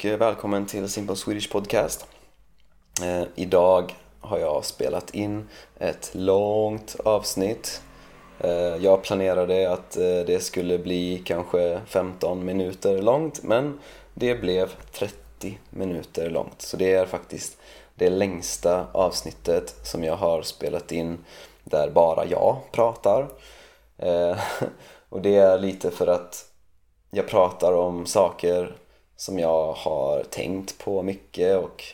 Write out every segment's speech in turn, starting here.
och eh, välkommen till Simple Swedish Podcast. Eh, idag har jag spelat in ett långt avsnitt. Eh, jag planerade att eh, det skulle bli kanske 15 minuter långt men det blev 30 minuter långt. Så det är faktiskt det längsta avsnittet som jag har spelat in där bara jag pratar. Eh, och det är lite för att jag pratar om saker som jag har tänkt på mycket och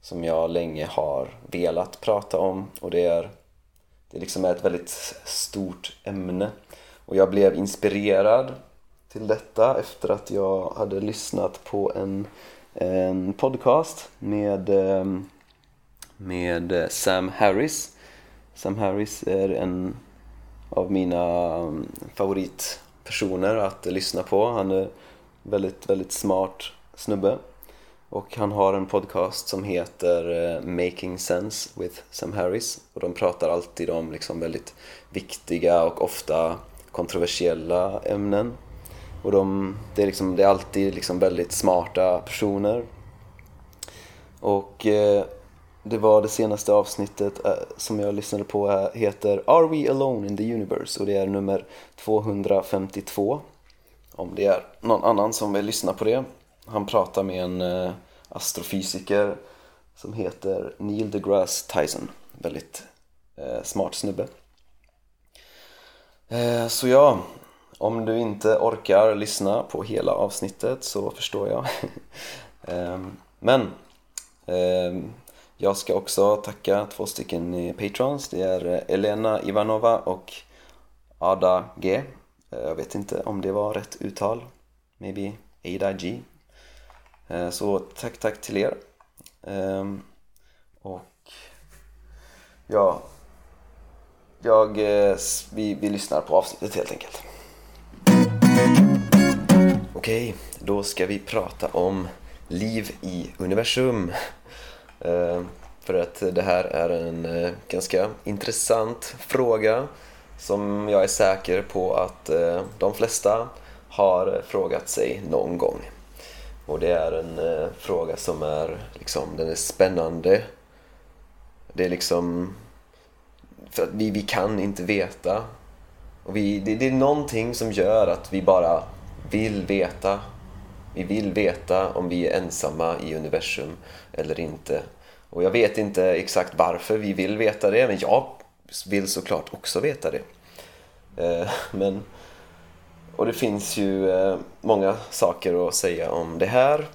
som jag länge har velat prata om. Och det är, det liksom är ett väldigt stort ämne. Och jag blev inspirerad till detta efter att jag hade lyssnat på en, en podcast med, eh, med Sam Harris. Sam Harris är en av mina mm, favoritpersoner att lyssna på. Han är väldigt, väldigt smart snubbe. Och han har en podcast som heter eh, Making Sense with Sam Harris. Och de pratar alltid om liksom väldigt viktiga och ofta kontroversiella ämnen. Och de, det, är liksom, det är alltid liksom väldigt smarta personer. Och eh, det var det senaste avsnittet eh, som jag lyssnade på här, heter Are We Alone in the Universe? Och det är nummer 252. Om det är någon annan som vill lyssna på det han pratar med en eh, astrofysiker som heter Neil deGrasse Tyson. Väldigt eh, smart snubbe. Eh, så ja, om du inte orkar lyssna på hela avsnittet så förstår jag. Men jag ska också tacka två stycken patrons. Det är Elena Ivanova och Ada G. Jag vet inte om det var rätt uttal. Maybe Ada G. Eh, så tack, tack till er. Ehm, och ja, jag, eh, vi, vi lyssnar på avsnittet helt enkelt. Okej, då ska vi prata om liv i universum. Ehm, för att det här är en eh, ganska intressant fråga som jag är säker på att de flesta har frågat sig någon gång. Och det är en eh, fråga som är, liksom, den är spännande. Det är liksom, för att vi, vi kan inte veta. Och vi, det, det är någonting som gör att vi bara vill veta. Vi vill veta om vi är ensamma i universum eller inte. Och jag vet inte exakt varför vi vill veta det, men jag vill såklart också veta det. Eh, men och det finns ju eh, många saker att säga om det här.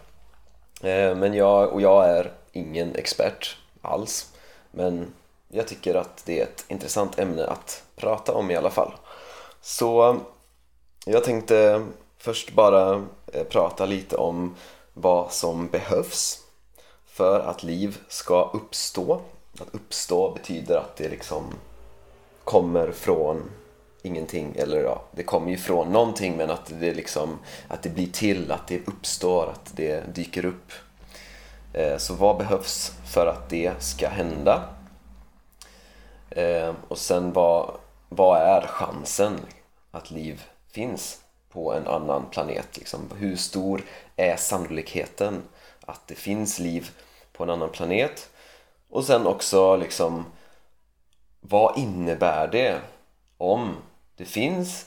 Eh, men jag, och jag är ingen expert alls. Men jag tycker att det är ett intressant ämne att prata om i alla fall. Så eh, jag tänkte först bara prata lite om vad som behövs för att liv ska uppstå. Att uppstå betyder att det liksom kommer från ingenting eller ja, det kommer ju från någonting men att det liksom att det blir till, att det uppstår, att det dyker upp. Eh, så vad behövs för att det ska hända? Eh, och sen vad, vad är chansen att liv finns på en annan planet? Liksom, hur stor är sannolikheten att det finns liv på en annan planet? Och sen också liksom vad innebär det om det finns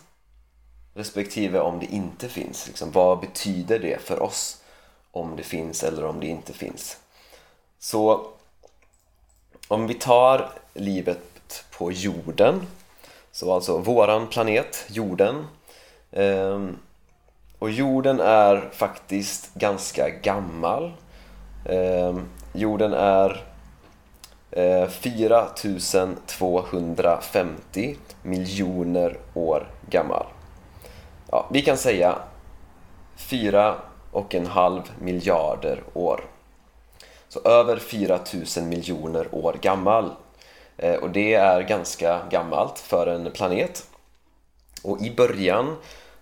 respektive om det inte finns. Liksom, vad betyder det för oss om det finns eller om det inte finns? Så om vi tar livet på jorden, så alltså våran planet, jorden. Ehm, och jorden är faktiskt ganska gammal. Ehm, jorden är 4250 eh, miljoner år gammal. Ja, vi kan säga 4,5 miljarder år. Så över 4000 miljoner år gammal. Eh, och det är ganska gammalt för en planet. Och i början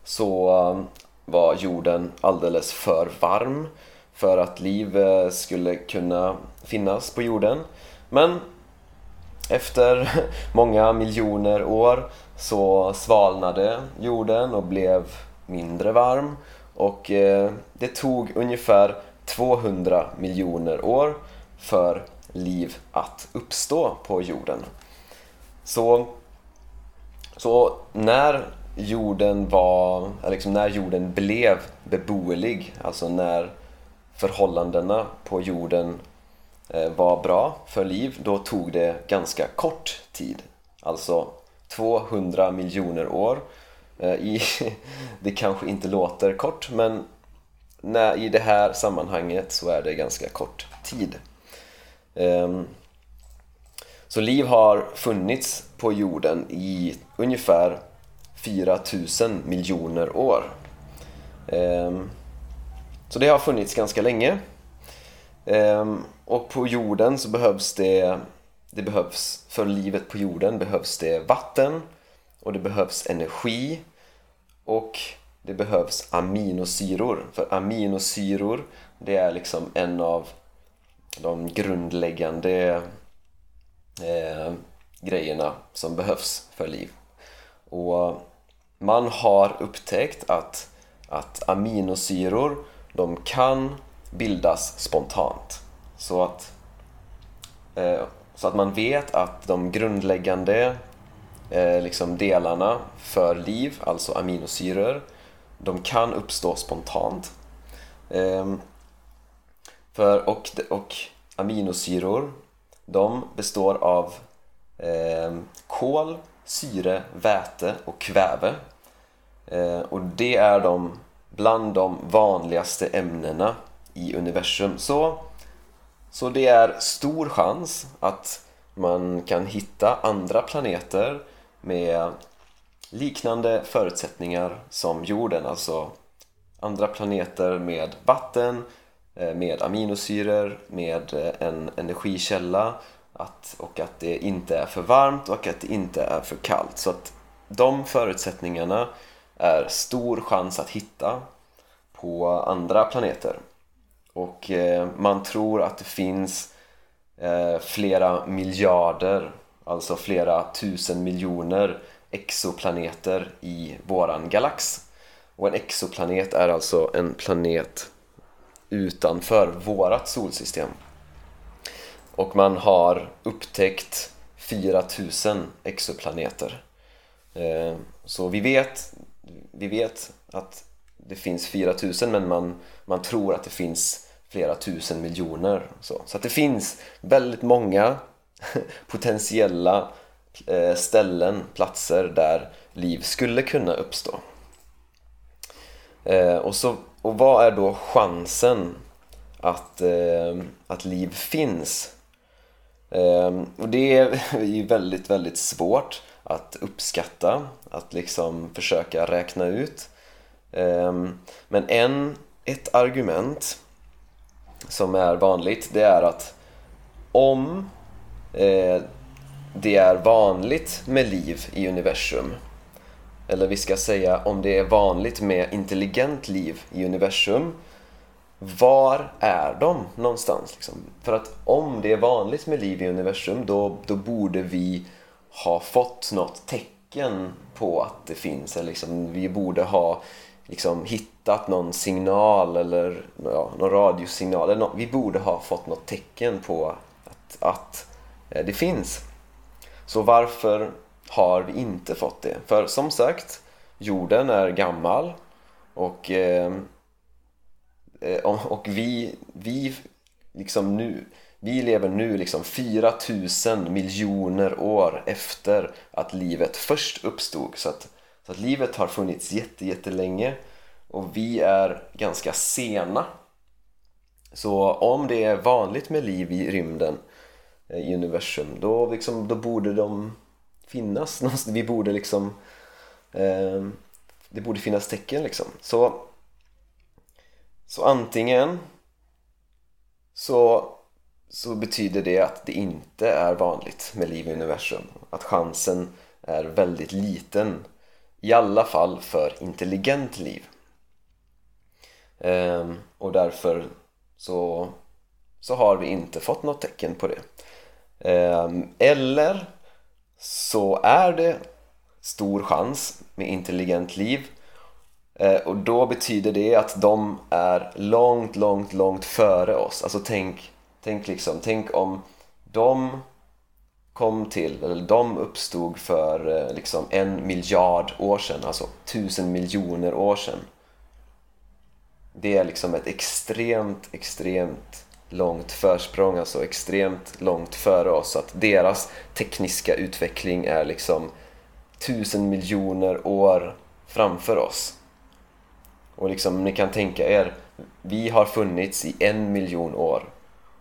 så eh, var jorden alldeles för varm för att liv eh, skulle kunna finnas på jorden. Men efter många miljoner år så svalnade jorden och blev mindre varm och eh, det tog ungefär 200 miljoner år för liv att uppstå på jorden. Så, så när jorden var, liksom när jorden blev beboelig, alltså när förhållandena på jorden Eh, var bra för liv, då tog det ganska kort tid. Alltså 200 miljoner år. Eh, I, det kanske inte låter kort, men i det här sammanhanget så är det ganska kort tid. Ehm, så liv har funnits på jorden i ungefär 4000 miljoner år. Ehm, så det har funnits ganska länge. Ehm, och på jorden så behövs det, det behövs, för livet på jorden behövs det vatten och det behövs energi och det behövs aminosyror. För aminosyror det är liksom en av de grundläggande eh, grejerna som behövs för liv. Och man har upptäckt att, att aminosyror de kan bildas spontant. Så att, eh, så att man vet att de grundläggande eh, liksom delarna för liv, alltså aminosyror, de kan uppstå spontant. Eh, för, och, och aminosyror, de består av eh, kol, syre, väte och kväve. Eh, och det är de bland de vanligaste ämnena i universum. Så, så det är stor chans att man kan hitta andra planeter med liknande förutsättningar som jorden, alltså andra planeter med vatten, eh, med aminosyror, med eh, en energikälla att, och att det inte är för varmt och att det inte är för kallt. Så att de förutsättningarna är stor chans att hitta på andra planeter. Och eh, man tror att det finns eh, flera miljarder, alltså flera tusen miljoner exoplaneter i våran galax. Och en exoplanet är alltså en planet utanför vårat solsystem. Och man har upptäckt 4000 exoplaneter. Eh, så vi vet, vi vet att det finns 4000 men man, man tror att det finns flera tusen miljoner. Så, så att det finns väldigt många potentiella eh, ställen, platser där liv skulle kunna uppstå. Eh, och, så, och vad är då chansen att, eh, att liv finns? Och det är ju väldigt, väldigt svårt att uppskatta, att liksom försöka räkna ut. Men en, ett argument som är vanligt det är att om eh, det är vanligt med liv i universum eller vi ska säga om det är vanligt med intelligent liv i universum var är de någonstans? Liksom? För att om det är vanligt med liv i universum då, då borde vi ha fått något tecken på att det finns. Eller liksom, vi borde ha liksom, hittat någon signal eller ja, någon radiosignal. Eller något. Vi borde ha fått något tecken på att, att eh, det finns. Så varför har vi inte fått det? För som sagt, jorden är gammal och, eh, eh och vi, vi liksom nu vi lever nu liksom 4000 miljoner år efter att livet först uppstod. Så att, så att livet har funnits jätte-jättelänge och vi är ganska sena. Så om det är vanligt med liv i rymden, eh, i universum, då, liksom, då borde de finnas någonstans. Vi borde liksom... Eh, det borde finnas tecken liksom. Så, så antingen så så betyder det att det inte är vanligt med liv i universum. Att chansen är väldigt liten, i alla fall för intelligent liv. Ehm, och därför så, så har vi inte fått något tecken på det. Ehm, eller så är det stor chans med intelligent liv eh, och då betyder det att de är långt, långt, långt före oss. Alltså tänk, tänk liksom, tänk om de kom till, eller de uppstod för eh, liksom en miljard år sedan, alltså tusen miljoner år sedan. Det är liksom ett extremt, extremt långt försprång, alltså extremt långt före oss. Så att deras tekniska utveckling är liksom tusen miljoner år framför oss. Och liksom, ni kan tänka er, vi har funnits i en miljon år.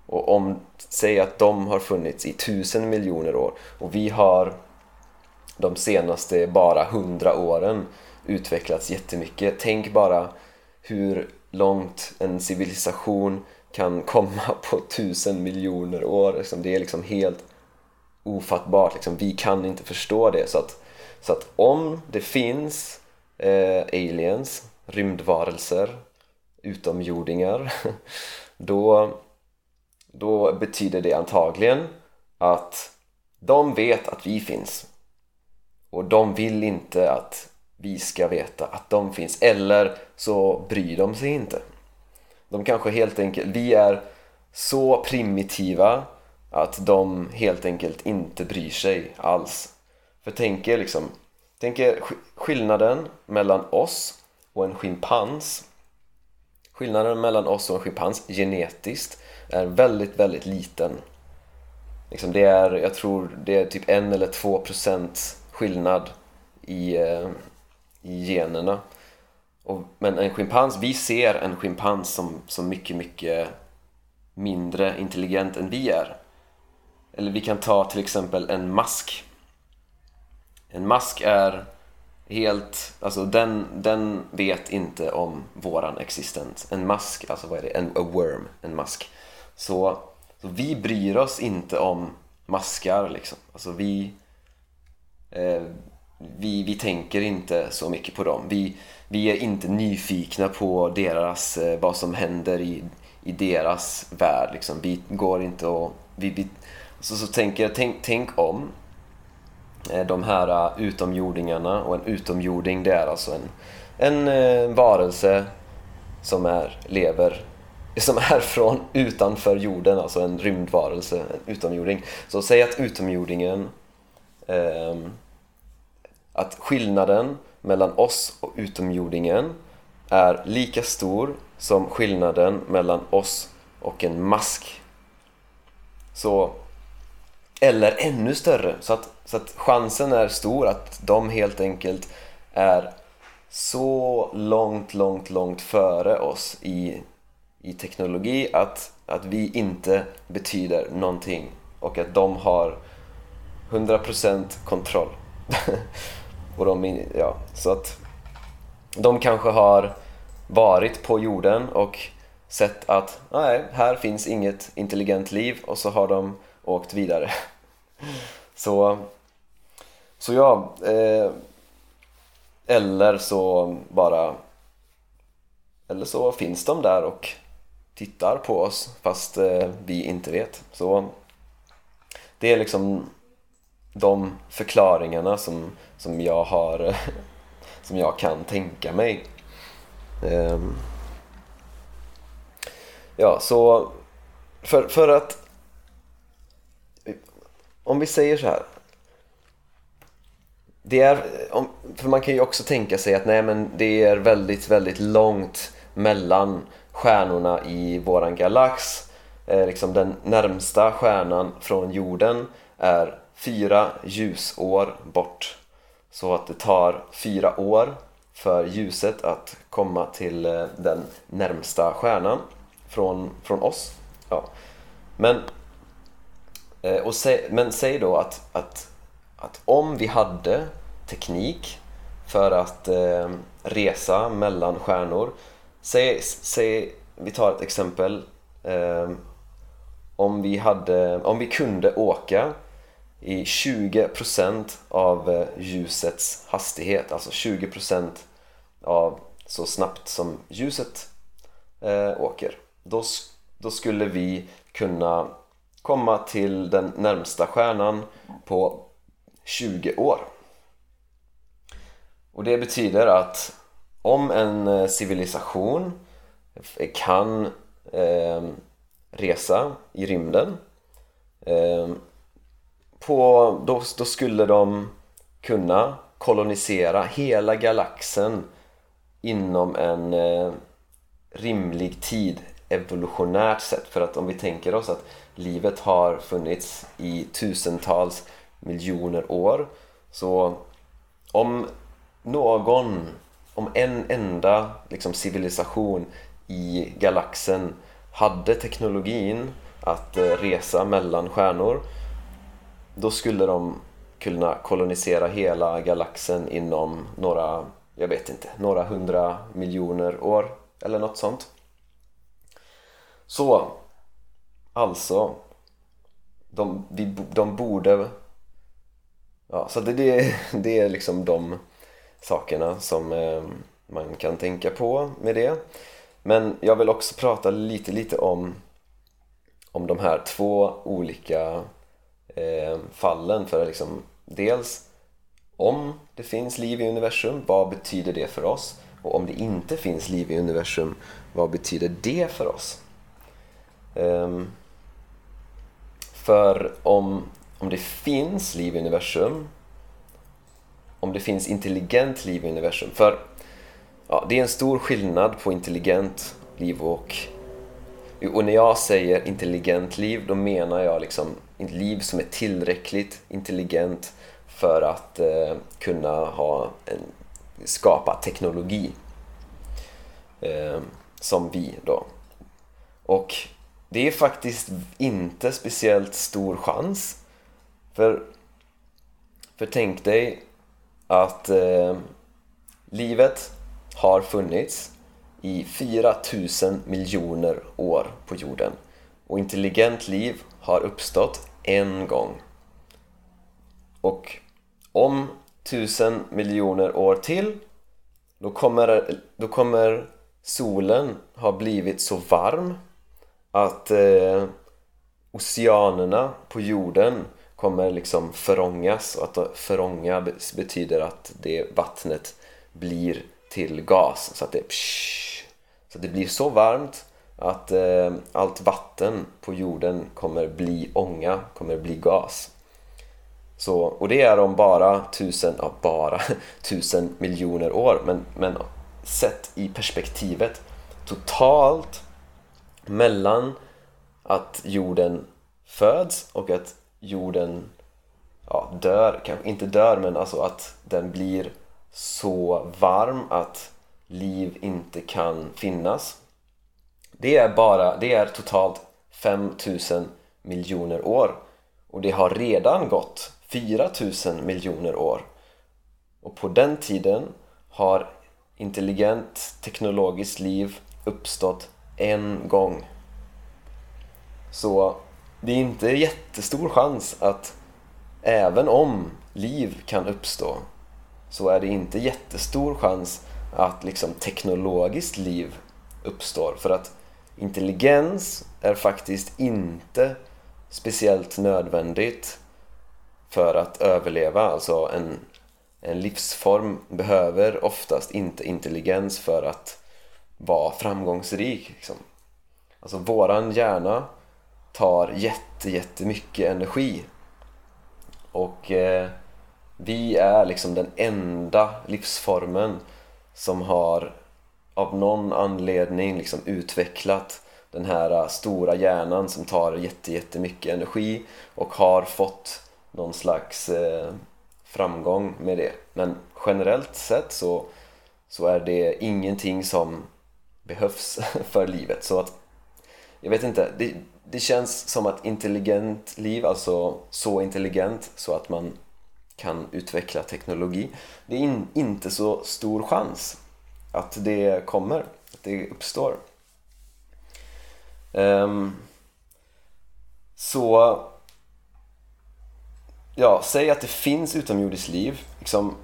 Och om, säg att de har funnits i tusen miljoner år och vi har de senaste bara hundra åren utvecklats jättemycket. Tänk bara hur långt en civilisation kan komma på tusen miljoner år. Liksom, det är liksom helt ofattbart. Liksom, vi kan inte förstå det. Så att, så att om det finns eh, aliens, rymdvarelser, utomjordingar, då, då betyder det antagligen att de vet att vi finns. Och de vill inte att vi ska veta att de finns. Eller så bryr de sig inte. De kanske helt enkelt, vi är så primitiva att de helt enkelt inte bryr sig alls. För tänk er liksom, tänk er skillnaden mellan oss och en schimpans. Skillnaden mellan oss och en schimpans genetiskt är väldigt, väldigt liten. Liksom det är, jag tror det är typ en eller två procent skillnad i, eh, i generna. Och, men en schimpans, vi ser en schimpans som, som mycket, mycket mindre intelligent än vi är. Eller vi kan ta till exempel en mask. En mask är helt, alltså den, den vet inte om våran existens. En mask, alltså vad är det? En a worm, en mask. Så, så vi bryr oss inte om maskar liksom. Alltså vi, eh, vi, vi tänker inte så mycket på dem. Vi, vi är inte nyfikna på deras, eh, vad som händer i, i deras värld. Liksom. Vi går inte och... Vi, vi, så, så tänker tänk, tänk om eh, de här eh, utomjordingarna och en utomjording det är alltså en, en eh, varelse som är, lever som är från utanför jorden, alltså en rymdvarelse, en utomjording. Så säg att utomjordingen eh, att skillnaden mellan oss och utomjordingen är lika stor som skillnaden mellan oss och en mask. Så, eller ännu större. Så att, så att chansen är stor att de helt enkelt är så långt, långt, långt före oss i, i teknologi att, att vi inte betyder någonting och att de har 100% kontroll. Och de, ja, så att de kanske har varit på jorden och sett att nej, här finns inget intelligent liv och så har de åkt vidare. Så, så ja, eh, eller så bara eller så finns de där och tittar på oss fast eh, vi inte vet. Så det är liksom de förklaringarna som, som jag har eh, som jag kan tänka mig. Ehm. Ja, så för, för att om vi säger så här det är, för man kan ju också tänka sig att nej men det är väldigt, väldigt långt mellan stjärnorna i våran galax. Eh, liksom den närmsta stjärnan från jorden är fyra ljusår bort. Så att det tar fyra år för ljuset att komma till eh, den närmsta stjärnan från, från oss. Ja. Men, eh, och sä, men säg då att, att, att om vi hade teknik för att eh, resa mellan stjärnor. Säg, säg, vi tar ett exempel. Ehm, om, vi hade, om vi kunde åka i 20% av eh, ljusets hastighet, alltså 20% av så snabbt som ljuset eh, åker. Då, då skulle vi kunna komma till den närmsta stjärnan på 20 år. Och det betyder att om en eh, civilisation kan eh, resa i rymden eh, på, då, då skulle de kunna kolonisera hela galaxen inom en eh, rimlig tid evolutionärt sett. För att om vi tänker oss att livet har funnits i tusentals miljoner år så om någon, om en enda liksom, civilisation i galaxen hade teknologin att eh, resa mellan stjärnor då skulle de kunna kolonisera hela galaxen inom några, jag vet inte, några hundra miljoner år eller något sånt. Så, alltså, de, de borde... Ja, så det, det, det är liksom de sakerna som eh, man kan tänka på med det. Men jag vill också prata lite, lite om, om de här två olika eh, fallen för liksom dels om det finns liv i universum, vad betyder det för oss? Och om det inte finns liv i universum, vad betyder det för oss? Eh, för om, om det finns liv i universum, om det finns intelligent liv i universum, för ja, det är en stor skillnad på intelligent liv och och när jag säger intelligent liv, då menar jag liksom ett liv som är tillräckligt intelligent för att eh, kunna ha en, skapa teknologi eh, som vi då. Och det är faktiskt inte speciellt stor chans. För, för tänk dig att eh, livet har funnits i 4000 miljoner år på jorden och intelligent liv har uppstått en gång. Och om tusen miljoner år till då kommer, då kommer solen ha blivit så varm att eh, oceanerna på jorden kommer liksom förångas och att förånga betyder att det vattnet blir till gas så att det psh, så att det blir så varmt att eh, allt vatten på jorden kommer bli ånga, kommer bli gas. Så, och det är om bara tusen, ja bara tusen miljoner år men, men sett i perspektivet totalt mellan att jorden föds och att jorden ja, dör, kanske inte dör men alltså att den blir så varm att liv inte kan finnas. Det är bara, det är totalt 5000 miljoner år och det har redan gått 4000 miljoner år. Och på den tiden har intelligent teknologiskt liv uppstått en gång. Så det är inte jättestor chans att även om liv kan uppstå så är det inte jättestor chans att liksom teknologiskt liv uppstår. För att intelligens är faktiskt inte speciellt nödvändigt för att överleva. Alltså en, en livsform behöver oftast inte intelligens för att vara framgångsrik. Liksom. Alltså våran hjärna tar jätte, jättemycket energi. Och eh, vi är liksom den enda livsformen som har av någon anledning liksom utvecklat den här eh, stora hjärnan som tar jätte, jättemycket energi och har fått någon slags eh, framgång med det. Men generellt sett så, så är det ingenting som behövs för livet. Så att, jag vet inte, det, det känns som att intelligent liv, alltså så intelligent så att man kan utveckla teknologi. Det är in, inte så stor chans att det kommer, att det uppstår. Um, så ja, säg att det finns utomjordiskt liv. Liksom,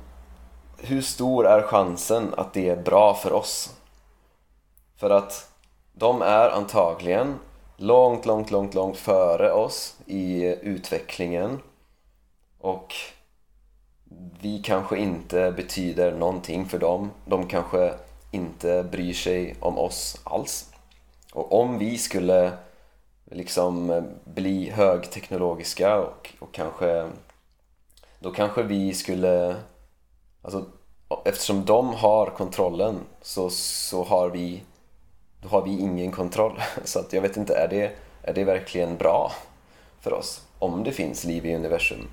hur stor är chansen att det är bra för oss? För att de är antagligen långt, långt, långt, långt före oss i utvecklingen och vi kanske inte betyder någonting för dem. De kanske inte bryr sig om oss alls. Och om vi skulle liksom bli högteknologiska och, och kanske då kanske vi skulle alltså, eftersom de har kontrollen så, så har vi då har vi ingen kontroll så att jag vet inte, är det, är det verkligen bra för oss om det finns liv i universum?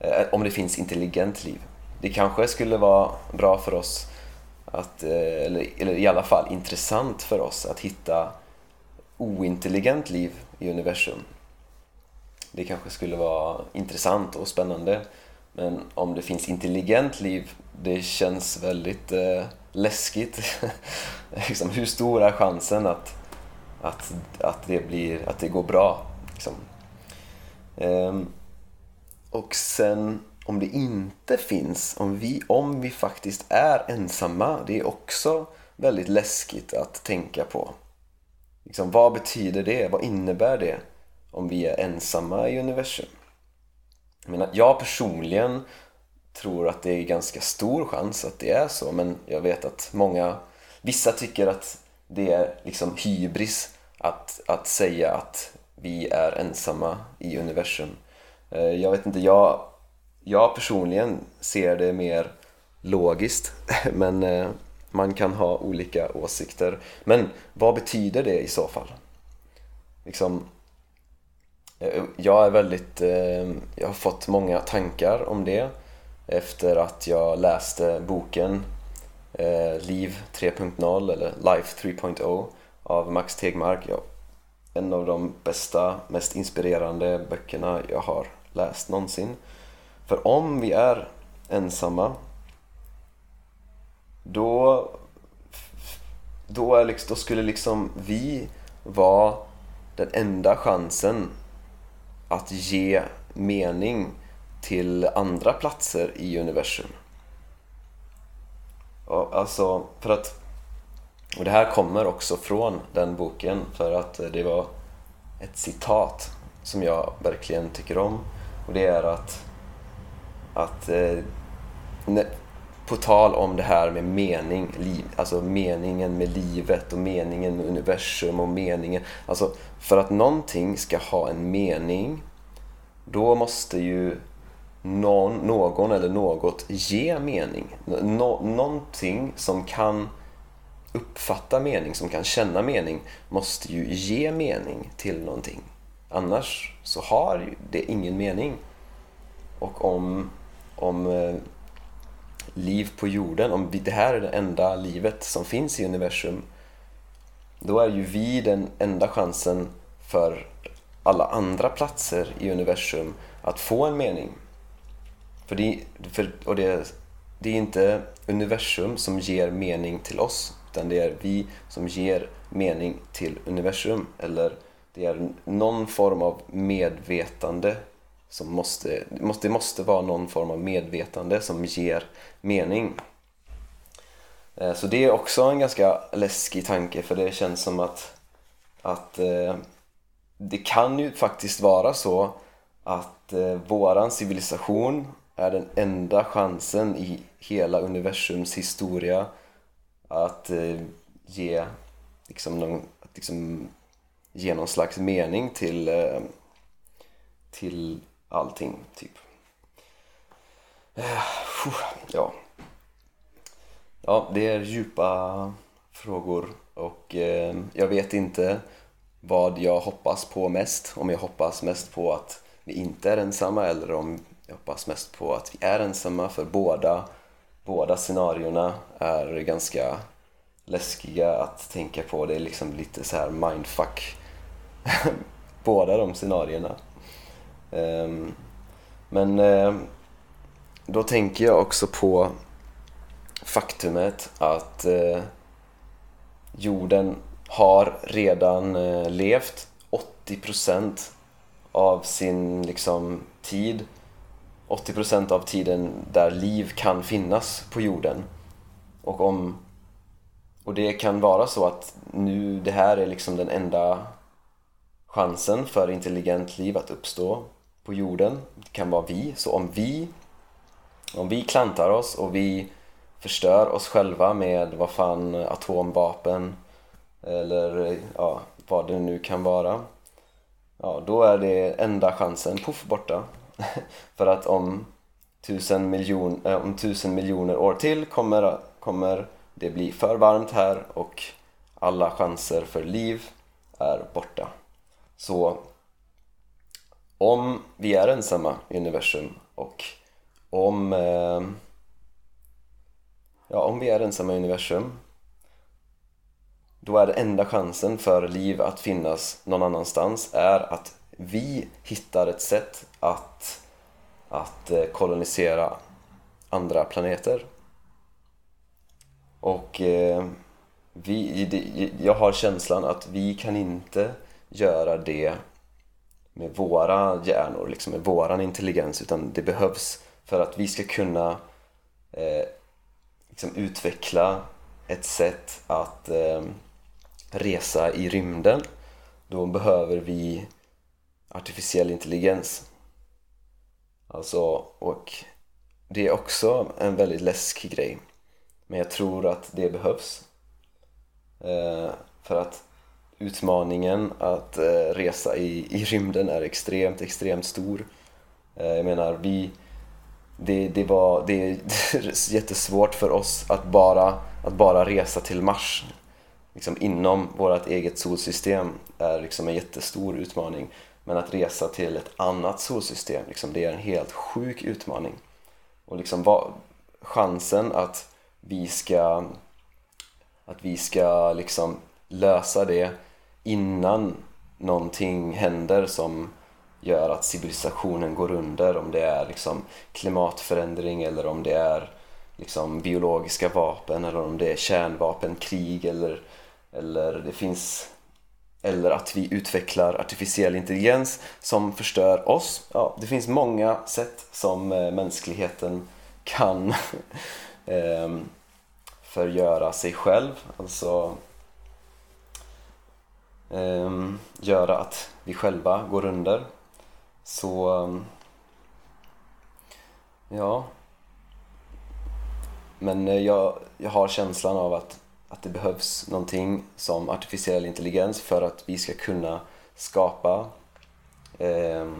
Eh, om det finns intelligent liv? Det kanske skulle vara bra för oss att, eh, eller, eller i alla fall intressant för oss att hitta ointelligent liv i universum. Det kanske skulle vara intressant och spännande. Men om det finns intelligent liv, det känns väldigt eh, läskigt. liksom, hur stor är chansen att, att, att, det, blir, att det går bra? Liksom. Ehm, och sen om det inte finns, om vi, om vi faktiskt är ensamma, det är också väldigt läskigt att tänka på. Liksom, vad betyder det? Vad innebär det om vi är ensamma i universum? Jag, menar, jag personligen tror att det är ganska stor chans att det är så men jag vet att många, vissa tycker att det är liksom hybris att, att säga att vi är ensamma i universum. Eh, jag vet inte, jag, jag personligen ser det mer logiskt men eh, man kan ha olika åsikter. Men vad betyder det i så fall? Liksom, eh, jag är väldigt, jag har fått många tankar om det efter att jag läste boken eh, Liv 3.0 eller Life 3.0 av Max Tegmark. En av de bästa, mest inspirerande böckerna jag har läst någonsin. För om vi är ensamma då, då, är liksom, då skulle liksom vi vara den enda chansen att ge mening till andra platser i universum. Och alltså, för att... Och det här kommer också från den boken för att det var ett citat som jag verkligen tycker om. Och det är att, att eh, ne, på tal om det här med mening, liv, alltså meningen med livet och meningen med universum och meningen. Alltså för att någonting ska ha en mening då måste ju någon, någon eller något ge mening. Nå, någonting som kan uppfatta mening, som kan känna mening måste ju ge mening till någonting. Annars så har det ingen mening. Och om, om eh, liv på jorden, om det här är det enda livet som finns i universum, då är ju vi den enda chansen för alla andra platser i universum att få en mening. För det, för, och det, det är inte universum som ger mening till oss, utan det är vi som ger mening till universum. Eller det är någon form av medvetande som måste, det måste vara någon form av medvetande som ger mening. Eh, så det är också en ganska läskig tanke för det känns som att, att eh, det kan ju faktiskt vara så att eh, våran civilisation är den enda chansen i hela universums historia att eh, ge liksom någon, att liksom ge någon slags mening till, eh, till allting, typ. Eh, ja. Ja, det är djupa frågor och eh, jag vet inte vad jag hoppas på mest. Om jag hoppas mest på att vi inte är ensamma eller om jag hoppas mest på att vi är ensamma för båda, båda scenarierna är ganska läskiga att tänka på. Det är liksom lite så här mindfuck båda de scenarierna. Um, men um, då tänker jag också på faktumet att uh, jorden har redan uh, levt 80% av sin liksom, tid 80% av tiden där liv kan finnas på jorden. Och, om, och det kan vara så att nu det här är liksom den enda chansen för intelligent liv att uppstå på jorden. Det kan vara vi. Så om vi, om vi klantar oss och vi förstör oss själva med vad fan atomvapen eller ja, vad det nu kan vara ja, då är det enda chansen, puff, borta. För att om tusen, miljon, äh, om tusen miljoner år till kommer, kommer det bli för varmt här och alla chanser för liv är borta. Så om vi är ensamma i universum och om, eh, ja, om vi är ensamma i universum då är den enda chansen för liv att finnas någon annanstans är att vi hittar ett sätt att, att eh, kolonisera andra planeter. Och eh, vi, jag har känslan att vi kan inte göra det med våra hjärnor, liksom med våran intelligens utan det behövs för att vi ska kunna eh, liksom utveckla ett sätt att eh, resa i rymden då behöver vi artificiell intelligens. Alltså, och det är också en väldigt läskig grej. Men jag tror att det behövs. Eh, för att utmaningen att eh, resa i, i rymden är extremt, extremt stor. Eh, jag menar, vi, det, det, var, det är jättesvårt för oss att bara, att bara resa till Mars liksom inom vårt eget solsystem är liksom en jättestor utmaning. Men att resa till ett annat solsystem, liksom, det är en helt sjuk utmaning. Och liksom vad, chansen att vi ska, att vi ska liksom lösa det innan någonting händer som gör att civilisationen går under, om det är liksom klimatförändring eller om det är liksom biologiska vapen eller om det är kärnvapenkrig eller eller det finns eller att vi utvecklar artificiell intelligens som förstör oss. Ja, det finns många sätt som eh, mänskligheten kan ehm, förgöra sig själv, alltså ehm, göra att vi själva går under. Så ehm, ja, men eh, jag, jag har känslan av att att det behövs någonting som artificiell intelligens för att vi ska kunna skapa eh,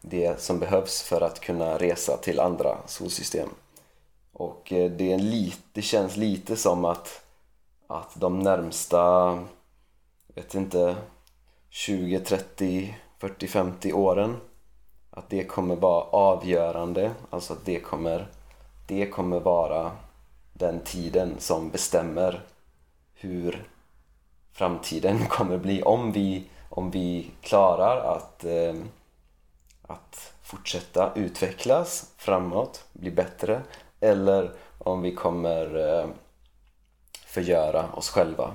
det som behövs för att kunna resa till andra solsystem. Och eh, det, är lit, det känns lite som att, att de närmsta, vet inte, 20, 30, 40, 50 åren att det kommer vara avgörande, alltså att det kommer, det kommer vara den tiden som bestämmer hur framtiden kommer bli. Om vi, om vi klarar att, eh, att fortsätta utvecklas framåt, bli bättre eller om vi kommer eh, förgöra oss själva.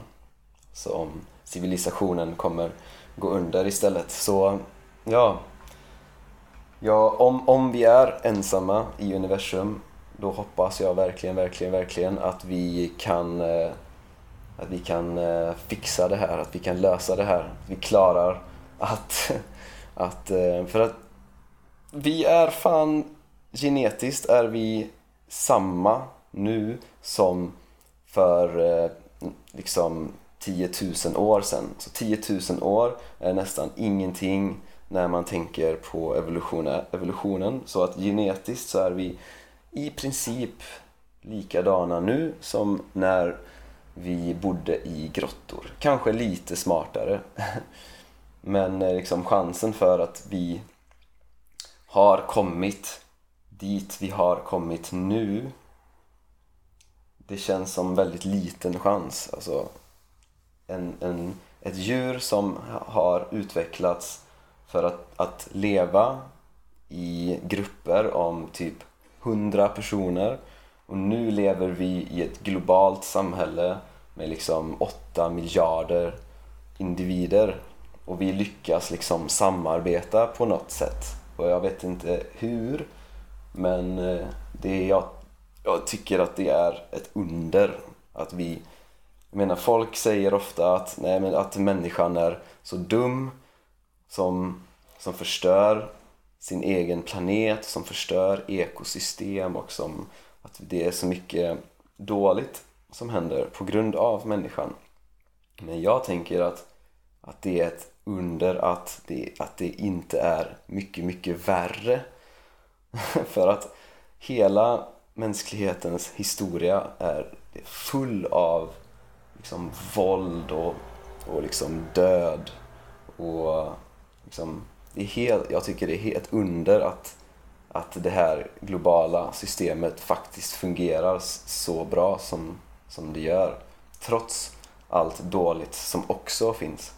Så om civilisationen kommer gå under istället. Så ja, ja om, om vi är ensamma i universum då hoppas jag verkligen, verkligen, verkligen att vi kan eh, att vi kan eh, fixa det här, att vi kan lösa det här, att vi klarar att, att eh, för att vi är fan genetiskt är vi samma nu som för liksom 10 000 år sedan. Så 10 000 år är nästan ingenting när man tänker på evolutionen. Så att genetiskt så är vi i princip likadana nu som när vi bodde i grottor. Kanske lite smartare. Men eh, liksom chansen för att vi har kommit dit vi har kommit nu det känns som väldigt liten chans. Alltså en, en, ett djur som har utvecklats för att, att leva i grupper om typ 100 personer. Och nu lever vi i ett globalt samhälle med liksom 8 miljarder individer. Och vi lyckas liksom samarbeta på något sätt. Och jag vet inte hur men eh, det jag, jag tycker att det är ett under. Att vi jag menar folk säger ofta att, nej, men att människan är så dum som, som förstör sin egen planet som förstör ekosystem och som att det är så mycket dåligt som händer på grund av människan. Men jag tänker att, att det är ett under att det, att det inte är mycket, mycket värre. För att hela mänsklighetens historia är full av liksom våld och, och liksom död och liksom, det är helt, jag tycker det är ett under att, att det här globala systemet faktiskt fungerar så bra som, som det gör trots allt dåligt som också finns.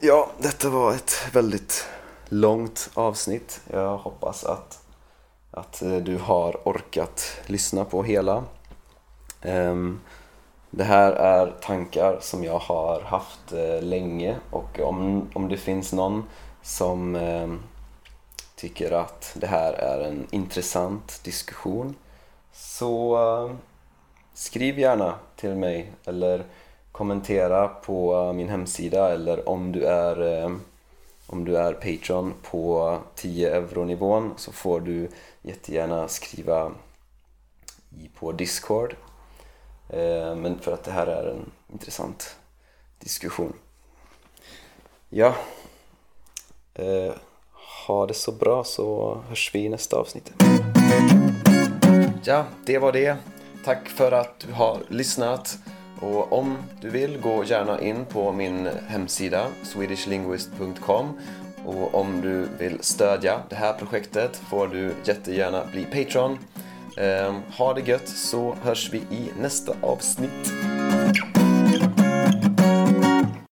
Ja, detta var ett väldigt långt avsnitt. Jag hoppas att, att eh, du har orkat lyssna på hela. Um, det här är tankar som jag har haft eh, länge och om, om det finns någon som eh, tycker att det här är en intressant diskussion så eh, skriv gärna till mig eller kommentera på eh, min hemsida eller om du är eh, om du är Patreon på 10 euro-nivån så får du jättegärna skriva på Discord. Eh, men för att det här är en intressant diskussion. Ja. Eh, ha det så bra så hörs vi i nästa avsnitt. Ja, det var det. Tack för att du har lyssnat. Och om du vill, gå gärna in på min hemsida swedishlinguist.com och om du vill stödja det här projektet får du jättegärna bli Patreon. Ehm, ha det gött så hörs vi i nästa avsnitt.